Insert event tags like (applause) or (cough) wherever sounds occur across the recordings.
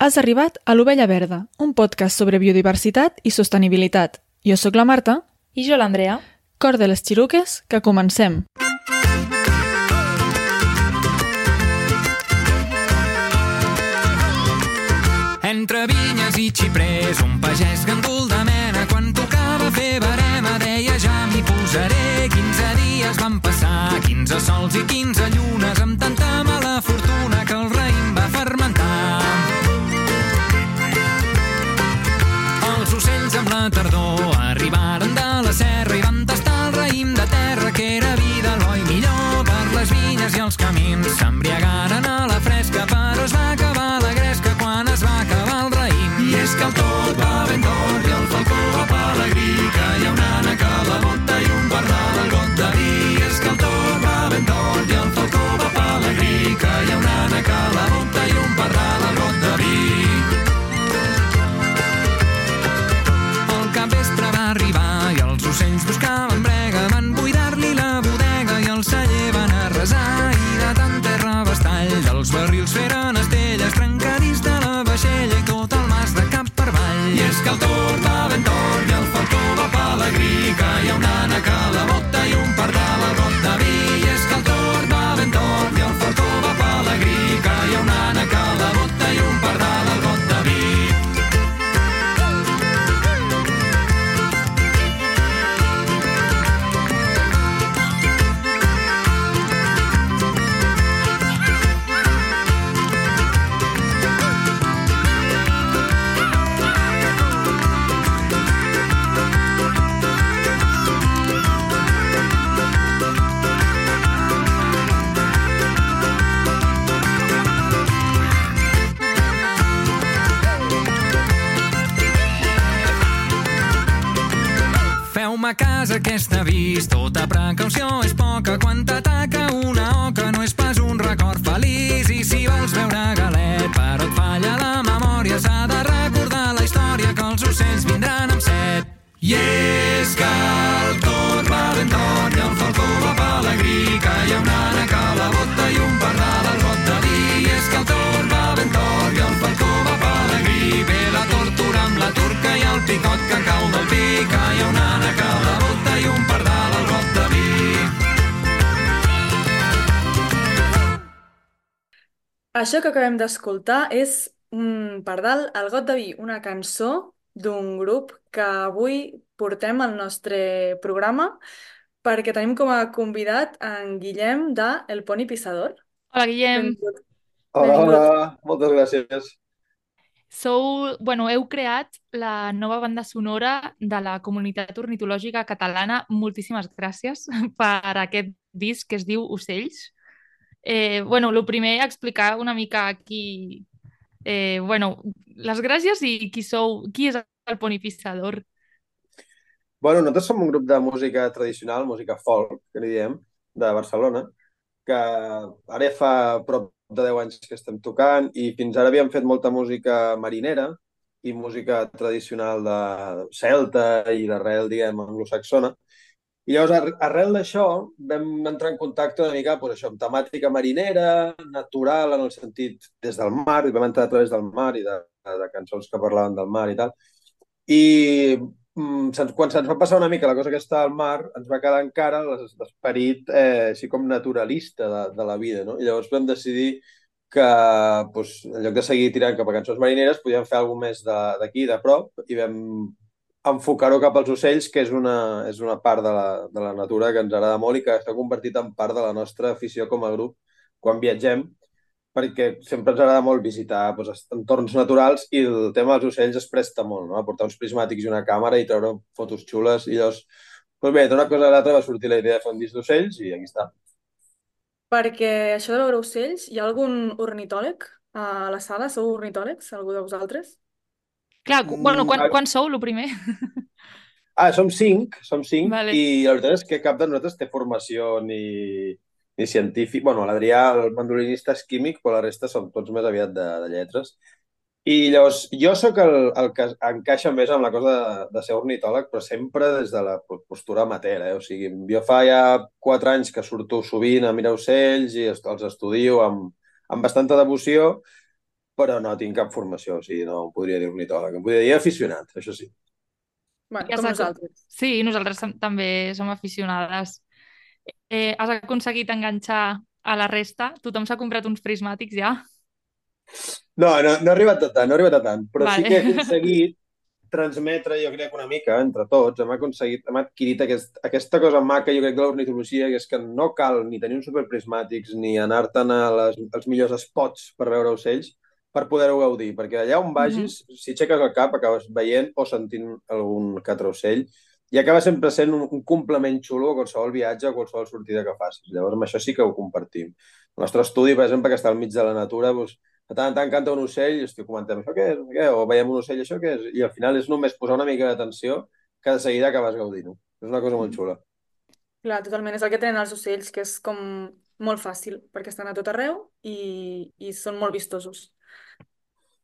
Has arribat a l'Ovella Verda, un podcast sobre biodiversitat i sostenibilitat. Jo sóc la Marta. I jo l'Andrea. Cor de les xiruques, que comencem. Entre vinyes i xiprers, un pagès gandul de mena, quan tocava fer barema, deia ja m'hi posaré. 15 dies van passar, 15 sols i 15 llunes, amb tanta mala fortuna que el tardor arribaren de la serra i van tastar el raïm de terra, que era vida, l'oi millor per les vinyes i els camins. S'embriagaren Feu-me cas aquesta vist, tota precaució és poca. Quan t'ataca una oca no és pas un record feliç. I si vols veure galet, però et falla la memòria, s'ha de recordar la història que els ocells vindran amb set. I és que el tot va ben tot i el falcó va pelegrí, que hi ha una ànec a la bota i un pardal Això que acabem d'escoltar és un pardal al got de vi, una cançó d'un grup que avui portem al nostre programa perquè tenim com a convidat en Guillem de El Poni Pissador. Hola, Guillem. Benvingut. Hola, Benvingut. hola, moltes gràcies. Sou, bueno, heu creat la nova banda sonora de la comunitat ornitològica catalana. Moltíssimes gràcies (laughs) per aquest disc que es diu Ocells. Eh, bueno, el primer, explicar una mica qui... Eh, bueno, les gràcies i qui sou, qui és el Poni Pissador. Bueno, nosaltres som un grup de música tradicional, música folk, que li diem, de Barcelona, que ara fa prop de 10 anys que estem tocant i fins ara havíem fet molta música marinera i música tradicional de celta i d'arrel, diguem, anglosaxona. I llavors, ar- arrel d'això, vam entrar en contacte una mica doncs, això, amb temàtica marinera, natural, en el sentit des del mar, i vam entrar a través del mar i de, de cançons que parlaven del mar i tal. I mm, quan se'ns va passar una mica la cosa aquesta al mar, ens va quedar encara l'es- l'esperit eh, així com naturalista de, de la vida, no? I llavors vam decidir que doncs, en lloc de seguir tirant cap a cançons marineres, podíem fer alguna més de- d'aquí, de prop, i vam enfocar-ho cap als ocells, que és una, és una part de la, de la natura que ens agrada molt i que s'ha convertit en part de la nostra afició com a grup quan viatgem, perquè sempre ens agrada molt visitar doncs, entorns naturals i el tema dels ocells es presta molt, no? portar uns prismàtics i una càmera i treure fotos xules i llavors, doncs bé, d'una cosa a l'altra va sortir la idea de fer un disc d'ocells i aquí està. Perquè això de veure ocells, hi ha algun ornitòleg a la sala? Sou ornitòlegs, algú de vosaltres? Clar, bueno, quan, Mm, quan sou, el primer? (laughs) Ah, som cinc, som cinc, Vale. i la veritat és que cap de nosaltres té formació ni, ni científic. Bueno, l'Adrià, el mandolinista, és químic, però la resta som tots més aviat de, de lletres. I llavors, jo sóc el, el que encaixa més amb la cosa de, de ser ornitòleg, però sempre des de la postura amateur, eh? O sigui, jo fa ja quatre anys que surto sovint a mirar ocells i els estudio amb, amb bastanta devoció, però no tinc cap formació, o sigui, no em podria dir ornitòleg, em podria dir aficionat, això sí. Bueno, com nosaltres. Sí, nosaltres tam- també som aficionades. Eh, has aconseguit enganxar a la resta? Tothom s'ha comprat uns prismàtics ja? No, no, no he arribat a tant, no he arribat a tant, però sí Vale. que he aconseguit transmetre, jo crec, una mica, entre tots, hem aconseguit, hem adquirit aquest, aquesta cosa maca, jo crec, de l'ornitologia, que és que no cal ni tenir uns superprismàtics ni anar-te'n als millors spots per veure ocells per poder-ho gaudir, perquè allà on vagis, si aixeques el cap, acabes veient o sentint algun que altre ocell i acaba sempre sent un, un complement xulo a qualsevol viatge o qualsevol sortida que facis. Llavors, amb això sí que ho compartim. El nostre estudi, per exemple, que està al mig de la natura, doncs, de tant en tant canta un ocell i estic comentant això què és, què? o veiem un ocell, això què és? I al final és només posar una mica d'atenció que de seguida acabes gaudint-ho. És una cosa molt xula. Clar, totalment. És el que tenen els ocells, que és com molt fàcil, perquè estan a tot arreu i, i són molt vistosos.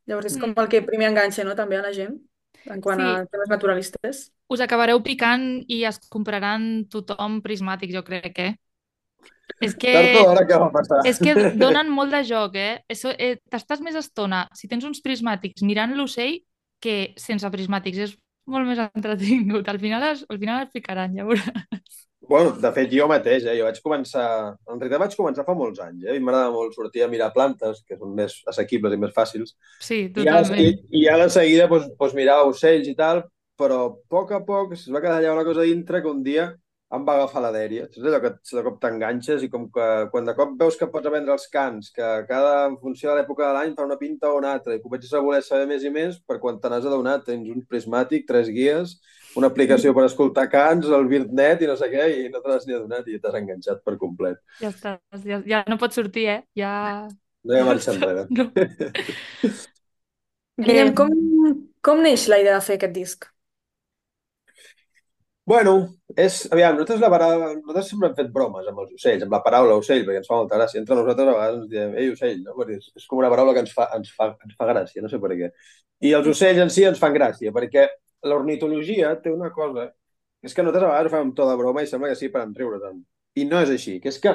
Llavors és com Mm. el que primer enganxa, no?, també a la gent, en quant Sí. a temes naturalistes. Us acabareu picant i es compraran tothom prismàtics, jo crec, eh? És que... Passar? És que (laughs) donen molt de joc, eh? Eso, eh T'estàs més estona, si tens uns prismàtics mirant l'ocell, que sense prismàtics. És molt més entretingut. Al final es, al final es picaran, ja veuràs. Bueno, de fet, jo mateix, eh? jo vaig començar... En realitat vaig començar fa molts anys, eh? i m'agrada molt sortir a mirar plantes, que són més assequibles i més fàcils, Sí, I ja, i, totalment. i ja de seguida doncs, doncs mirava ocells i tal, però a poc a poc es va quedar allà una cosa dintre que un dia em va agafar la dèria. Saps allò que de cop t'enganxes i com que quan de cop veus que pots aprendre els cants, que cada, en funció de l'època de l'any fa una pinta o una altra, i comences a voler saber més i més, per quan te n'has adonat tens un prismàtic, tres guies, una aplicació per escoltar cants, el BirdNet i no sé què, i no te n'has ni adonat i t'has enganxat per complet. Ja estàs, ja, ja no pots sortir, eh? Ja... No hi ha marxa enrere. (laughs) No. Guillem, com, com neix la idea de fer aquest disc? Bueno, és... Aviam, nosaltres, la paraula, nosaltres sempre hem fet bromes amb els ocells, amb la paraula ocell, perquè ens fa molta gràcia. Entre nosaltres a vegades ens diem, ei, ocell, no? Perquè és, és com una paraula que ens fa, ens, fa, ens fa gràcia, no sé per què. I els ocells en si ens fan gràcia, perquè l'ornitologia té una cosa, és que nosaltres a vegades ho fem amb de broma i sembla que sí per enriure tant. I no és així, que és que,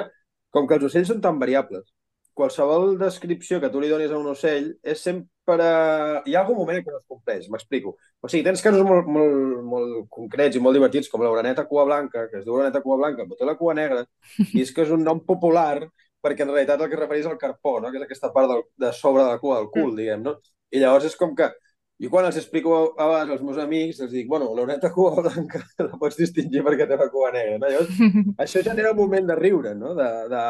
com que els ocells són tan variables, qualsevol descripció que tu li donis a un ocell és sempre... Hi ha algun moment en què no es compleix, m'explico. O sigui, tens casos molt, molt, molt concrets i molt divertits, com l'oreneta cua blanca, que es diu oreneta cua blanca, però té la cua negra, (laughs) i és que és un nom popular perquè en realitat el que es refereix al carpó, no? que és aquesta part del, de sobre de la cua, del cul, diguem, no? I llavors és com que i quan els explico a a vegades als meus amics, els dic, bueno, l'oreneta cua blanca (laughs) la pots distingir perquè té la cua negra, no? Llavors, (laughs) això genera un moment de riure, no? De, de,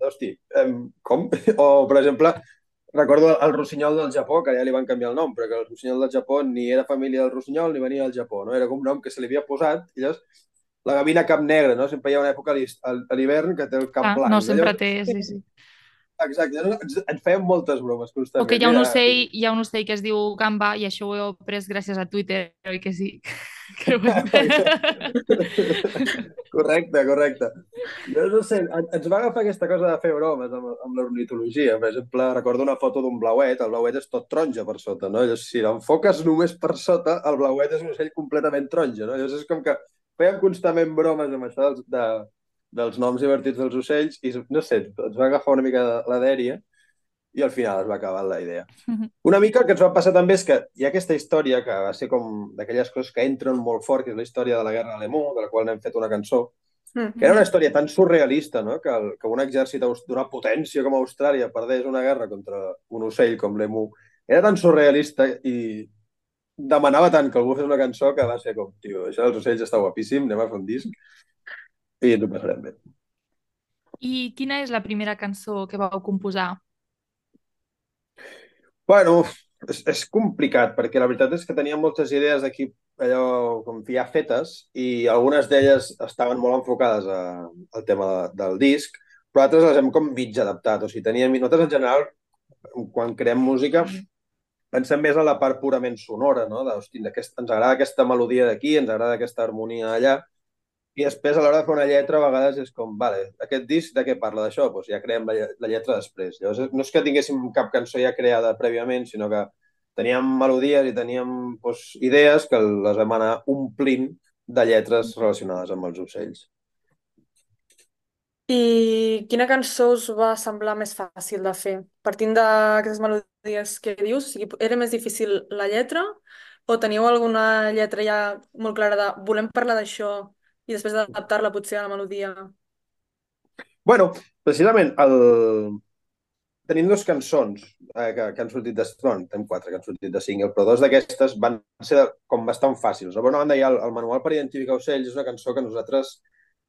d'hosti, em, com? O, per exemple, recordo el rossinyol del Japó, que ja li van canviar el nom, però que el rossinyol del Japó ni era família del rossinyol ni venia del Japó, no? Era com un nom que se li havia posat, i llavors la gavina cap negra, no? Sempre hi ha una època a l'hivern que té el cap Ah, blanc. no, sempre Llavors, té, sí, sí. Exacte, ens, ens fèiem moltes bromes constantment. O que hi ha un ocell, hi ha un ocell que es diu gamba i això ho he après gràcies a Twitter, oi que sí? (laughs) Correcte, correcte. Jo no sé, en- ens va agafar aquesta cosa de fer bromes amb, amb l'ornitologia. Per exemple, recordo una foto d'un blauet, el blauet és tot taronja per sota, no? Llavors, si l'enfoques només per sota, el blauet és un ocell completament taronja, no? Llavors és com que fèiem constantment bromes amb això dels, de, dels noms divertits dels ocells i, no sé, ens va agafar una mica la dèria i al final es va acabar la idea. (laughs) Una mica el que ens va passar també és que hi ha aquesta història que va ser com d'aquelles coses que entren molt fort, que és la història de la guerra a l'Emú, de la qual n'hem fet una cançó, Mm. que era una història tan surrealista, no? que, el, que un exèrcit d'una potència com Austràlia perdés una guerra contra un ocell com l'Emú. Era tan surrealista i demanava tant que algú fes una cançó que va ser com, tio, això dels ocells està guapíssim, anem a fer un disc i ens ho passarem bé. I quina és la primera cançó que vau composar? Bueno, és, és complicat, perquè la veritat és que tenia moltes idees d'aquí allò com ja fetes i algunes d'elles estaven molt enfocades a, al tema de, del disc, però altres les hem com mig adaptat. O sigui, teníem, nosaltres en general, quan creem música, pensem més en la part purament sonora, no? De, hosti, aquest, ens agrada aquesta melodia d'aquí, ens agrada aquesta harmonia allà, i després, a l'hora de fer una lletra, a vegades és com, vale, aquest disc de què parla d'això? Doncs ja creem la, lle- la lletra després. Llavors, no és que tinguéssim cap cançó ja creada prèviament, sinó que teníem melodies i teníem doncs, idees que les vam anar omplint de lletres relacionades amb els ocells. I quina cançó us va semblar més fàcil de fer? Partint d'aquestes melodies que dius, o sigui, era més difícil la lletra o teníeu alguna lletra ja molt clara de volem parlar d'això i després d'adaptar-la potser a la melodia? Bueno, precisament, el... tenim dues cançons eh, que, que han sortit de... Bueno, tenim quatre que han sortit de single, però dos d'aquestes van ser com bastant fàcils. Per una banda, hi ha el, el Manual per identificar ocells, és una cançó que nosaltres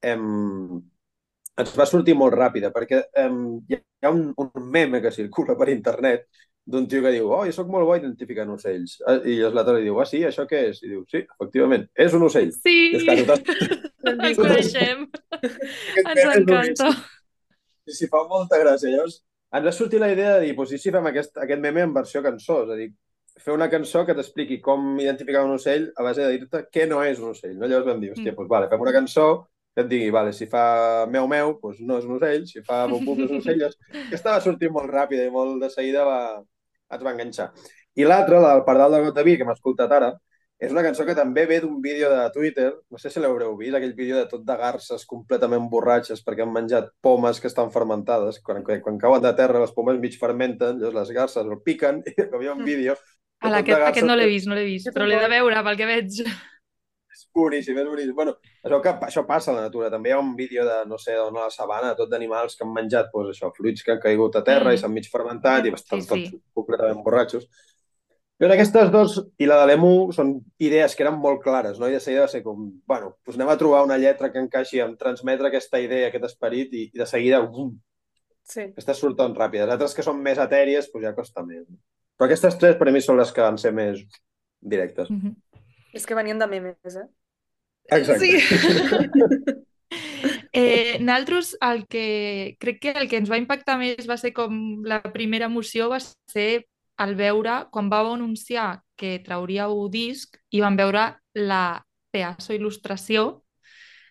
hem, ens va sortir molt ràpida, perquè um, hi ha un, un meme que circula per internet d'un tio que diu, oh, jo sóc molt bo identificant ocells. Ah, I l'altre li diu, ah, sí, això què és? I diu, sí, efectivament, és un ocell. Sí, I és totes... (laughs) el coneixem. Ens encanta. I si fa molta gràcia. Llavors, ens va sortir la idea de dir, pues, i si fem aquest, aquest meme en versió cançó? És a dir, fer una cançó que t'expliqui com identificar un ocell a base de dir-te què no és un ocell. No? Llavors vam dir, hòstia, mm. pues, vale, fem una cançó que et digui, vale, si fa meu meu, doncs no és un ocell, si fa bum bum, no és un ocell. Aquesta va sortir molt ràpida i molt de seguida va, ens va enganxar. I l'altra, la del Pardal de Got de Vi, que m'ha escoltat ara, és una cançó que també ve d'un vídeo de Twitter, no sé si l'haureu vist, aquell vídeo de tot de garces completament borratxes perquè han menjat pomes que estan fermentades. Quan, quan cauen de terra les pomes mig fermenten, llavors les garces el piquen i hi havia un mm. vídeo... Ala, aquest, aquest no l'he vist, no l'he vist, però l'he de veure pel que veig. És boníssim, és boníssim. Bueno, això, que, això passa a la natura. També hi ha un vídeo de, no sé, d'on a la sabana, tot d'animals que han menjat pues, això, fruits que han caigut a terra mm. i s'han mig fermentat i estan sí, sí. tots completament borratxos. Però aquestes dos i la de l'EMU són idees que eren molt clares, no? I de seguida va ser com, bueno, doncs anem a trobar una lletra que encaixi en transmetre aquesta idea, aquest esperit, i, i de seguida, bum, sí. aquestes surten ràpides. Altres que són més etèries, doncs ja costa més. Però aquestes tres per mi són les que van ser més directes. Mm -hmm. És que venien de memes, eh? Exacte. Sí. (laughs) eh, nosaltres el que crec que el que ens va impactar més va ser com la primera emoció va ser al veure quan vau anunciar que trauríeu disc i vam veure la pedaço il·lustració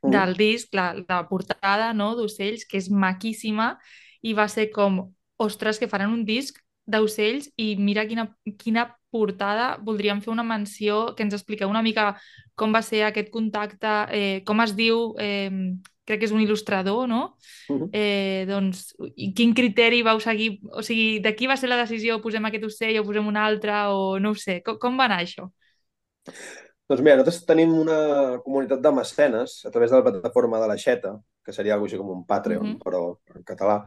mm. del disc, la, la portada no, d'ocells, que és maquíssima, i va ser com, ostres, que faran un disc d'ocells i mira quina, quina portada, voldríem fer una menció que ens expliqueu una mica com va ser aquest contacte, eh, com es diu, eh, crec que és un il·lustrador, no? Uh -huh. eh, doncs, quin criteri vau seguir? O sigui, de qui va ser la decisió, posem aquest ocell o posem un altre, o no ho sé, com, com va anar això? Doncs mira, nosaltres tenim una comunitat de mecenes a través de la plataforma de la Xeta, que seria alguna cosa com un Patreon, uh -huh. però en català,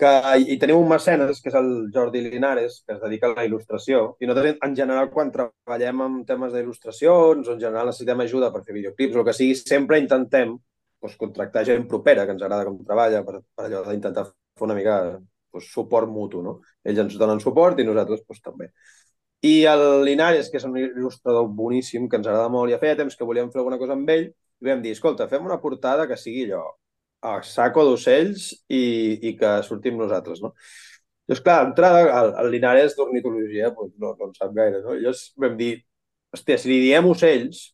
que i tenim un mecenes, que és el Jordi Linares, que es dedica a la il·lustració, i nosaltres, en general, quan treballem amb temes d'il·lustracions o en general necessitem ajuda per fer videoclips o el que sigui, sempre intentem doncs, contractar gent propera, que ens agrada com treballa, per, per allò d'intentar fer una mica doncs, suport mutu, no? Ells ens donen suport i nosaltres doncs, també. I el Linares, que és un il·lustrador boníssim, que ens agrada molt, i ja feia temps que volíem fer alguna cosa amb ell, i vam dir, escolta, fem una portada que sigui allò, a saco d'ocells i, i que sortim nosaltres, no? Llavors, clar, entrada al, al Linares d'ornitologia, doncs no, no en sap gaire, no? Llavors vam dir, hòstia, si li diem ocells,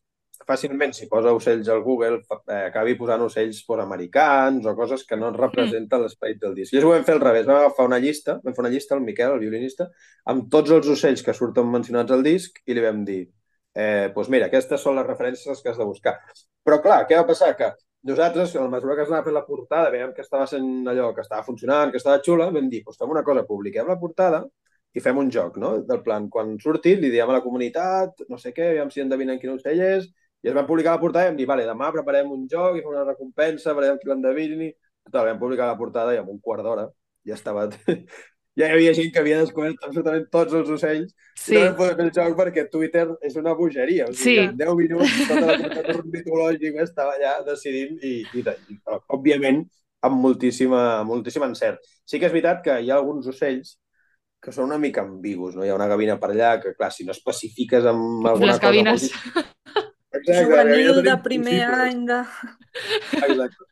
fàcilment, si posa ocells al Google, eh, acabi posant ocells por americans o coses que no representen l'esperit del disc. Llavors ho vam fer al revés, vam agafar una llista, vam fer una llista, el Miquel, el violinista, amb tots els ocells que surten mencionats al disc i li vam dir, eh, doncs mira, aquestes són les referències que has de buscar. Però clar, què va passar? Que nosaltres, a la mesura que es anava fent la portada, veiem que estava sent allò, que estava funcionant, que estava xula, vam dir, doncs fem una cosa, publiquem la portada i fem un joc, no? Del plan, quan surti, li diem a la comunitat, no sé què, aviam si endevinen quin ocell és, i es van publicar la portada i vam dir, vale, demà preparem un joc i fem una recompensa, veurem qui l'endevini. Total, vam publicar la portada i en un quart d'hora ja estava (laughs) ja hi havia gent que havia descobert absolutament tots els ocells sí. i no vam poder fer el joc perquè Twitter és una bogeria. O sigui, sí. en 10 minuts tota la comunitat (laughs) mitològica estava allà decidint i, i, i, òbviament, amb moltíssima, moltíssim encert. Sí que és veritat que hi ha alguns ocells que són una mica ambigus, no? Hi ha una gavina per allà que, clar, si no especifiques amb alguna Les gavines. cosa... Exacte, Juvenil de primer any de... Exacte.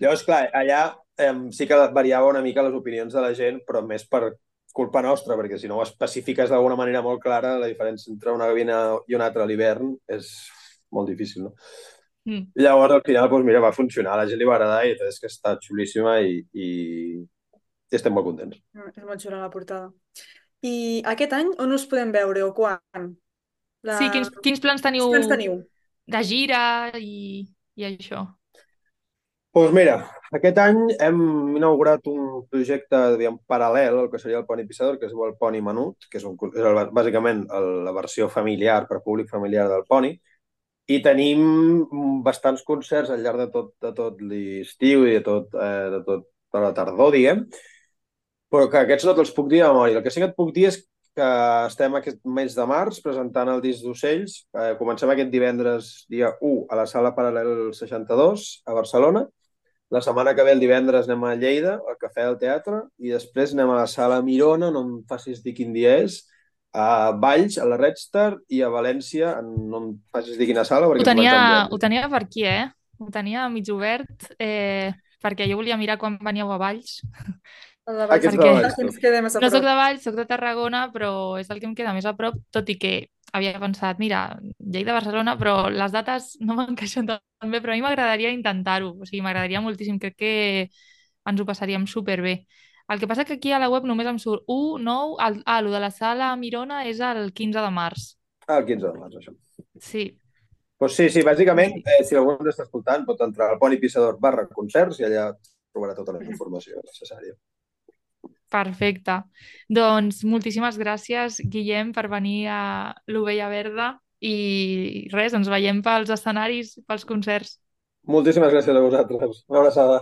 Llavors, clar, allà eh, sí que variava una mica les opinions de la gent, però més per culpa nostra, perquè si no ho especifiques d'alguna manera molt clara, la diferència entre una gavina i una altra a l'hivern és molt difícil, no? Mm. Llavors, al final, doncs, mira, va funcionar, la gent li va agradar i és que està xulíssima i, i, i estem molt contents. Mm, és molt xula la portada. I aquest any on us podem veure o quan? La... Sí, quins, quins plans teniu? Quins plans teniu? De gira i, i això. Doncs mira, aquest any hem inaugurat un projecte diguem, paral·lel al que seria el Poni Pissador, que es diu el Poni Menut, que és, un, és el, bàsicament el, la versió familiar, per públic familiar del Poni, i tenim bastants concerts al llarg de tot, de tot l'estiu i de tot, eh, de tot de la tardor, diguem, però que aquests no te'ls puc dir a memòria. El que sí que et puc dir és que estem aquest mes de març presentant el disc d'Ocells. Eh, comencem aquest divendres, dia 1, a la sala Paral·lel 62, a Barcelona. La setmana que ve, el divendres, anem a Lleida, al Cafè del Teatre, i després anem a la sala Mirona, no em facis dir quin dia és, a Valls, a la Red Star, i a València, no em facis dir quina sala, perquè ho tenia, ho tenia per aquí, eh? Ho tenia mig obert, eh, perquè jo volia mirar quan veníeu a Valls. De Valls, perquè Valls, ens queda més a No sóc de Valls, sóc de Tarragona, però és el que em queda més a prop, tot i que havia pensat, mira, Lleida-Barcelona, però les dates no m'encaixen tan bé, però a mi m'agradaria intentar-ho, o sigui, m'agradaria moltíssim, crec que ens ho passaríem superbé. El que passa que aquí a la web només em surt 1, 9, el, ah, el de la sala Mirona és el 15 de març. Ah, el 15 de març, això. Sí, Pues sí, sí, bàsicament, eh, si algú ens està escoltant, pot entrar al Poni Pissador barra concerts i allà trobarà tota la informació necessària. Perfecte. Doncs moltíssimes gràcies, Guillem, per venir a l'Ovella Verda i res, ens veiem pels escenaris, pels concerts. Moltíssimes gràcies a vosaltres. Una abraçada.